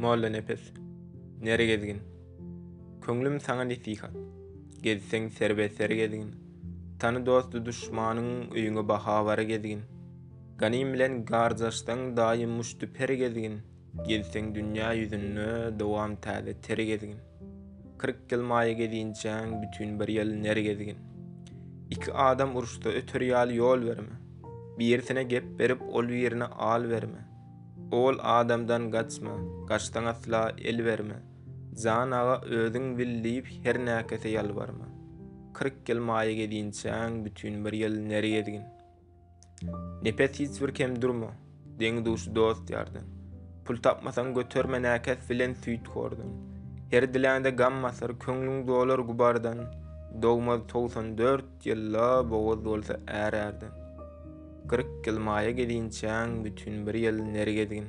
Molla nepes. Nere gezgin. Köňlüm saňa nesihat. Gezseň serbe ser gezgin. Tany dostu düşmanyň öýüňe bahabara gezgin. Ganym bilen garjaşsaň daýym muşdy per gezgin. Gezseň dünýä ýüzünde dowam täze ter gezgin. Kyrk ýyl maýa gezinçäň bütin bir ýyl ner gezgin. Iki adam uruşsa öter ýaly ýol berme. Birisine gep berip ol birine al berme. Ol adamdan gaçma, gaçsaň asla el berme, Jan aga özüň bil diýip her näkese ýalbarma. Kyrk ýyl maýa gedinçäň bütin bir ýyl ner gezgin. Nepes hiç bir kem durma, deňi duşy dost ýardan. Pul tapmasaň göterme näkes bilen süýt gordan. Her diläňde gam basar, köňlüň dolar gubardan, Dogmaz togsan dört, Jylla bogaz bolsa är-ärde. Kyrk ýyl maýa gelinçäň, bütin bir ýyl ner gezgin.